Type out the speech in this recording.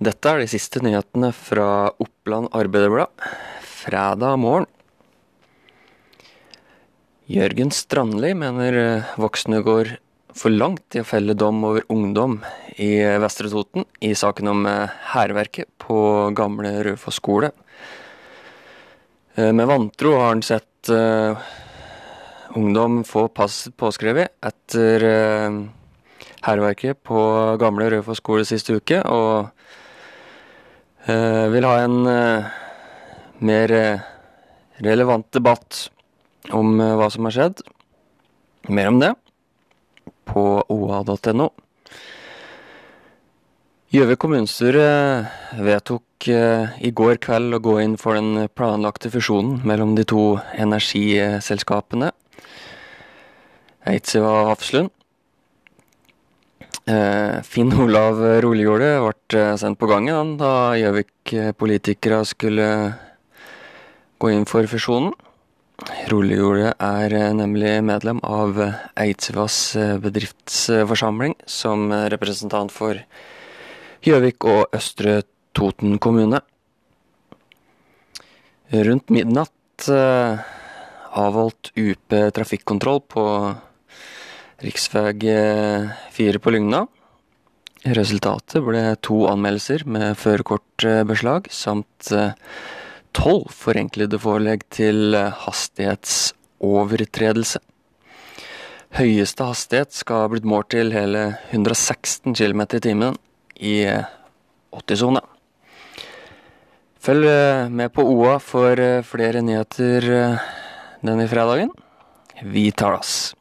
Dette er de siste nyhetene fra Oppland Arbeiderblad fredag morgen. Jørgen Strandli mener eh, voksne går for langt i å felle dom over ungdom i Vestre Toten i saken om eh, hærverket på gamle Raufoss skole. Eh, Med vantro har han sett eh, ungdom få pass påskrevet etter eh, hærverket på gamle Raufoss skole siste uke, og eh, vil ha en uh, mer eh, relevant debatt om hva som har skjedd. Mer om det på oa.no. Gjøvik kommunestyre vedtok i går kveld å gå inn for den planlagte fusjonen mellom de to energiselskapene Eidsiva og Hafslund. Eh, Finn Olav Roligårde ble eh, sendt på gangen da Gjøvik-politikere skulle gå inn for fusjonen. Roligårde er eh, nemlig medlem av eh, Eidsivas eh, bedriftsforsamling som eh, representant for Gjøvik og Østre Toten kommune. Rundt midnatt eh, avholdt UP trafikkontroll på rv. 4 på Lygna. Resultatet ble to anmeldelser med førerkortbeslag samt eh, tolv forenklede forelegg til eh, hastighetsovertredelse. Høyeste hastighet skal ha blitt målt til hele 116 km i timen i 80-sone. Følg eh, med på OA for eh, flere nyheter eh, denne fredagen. Vi tar oss.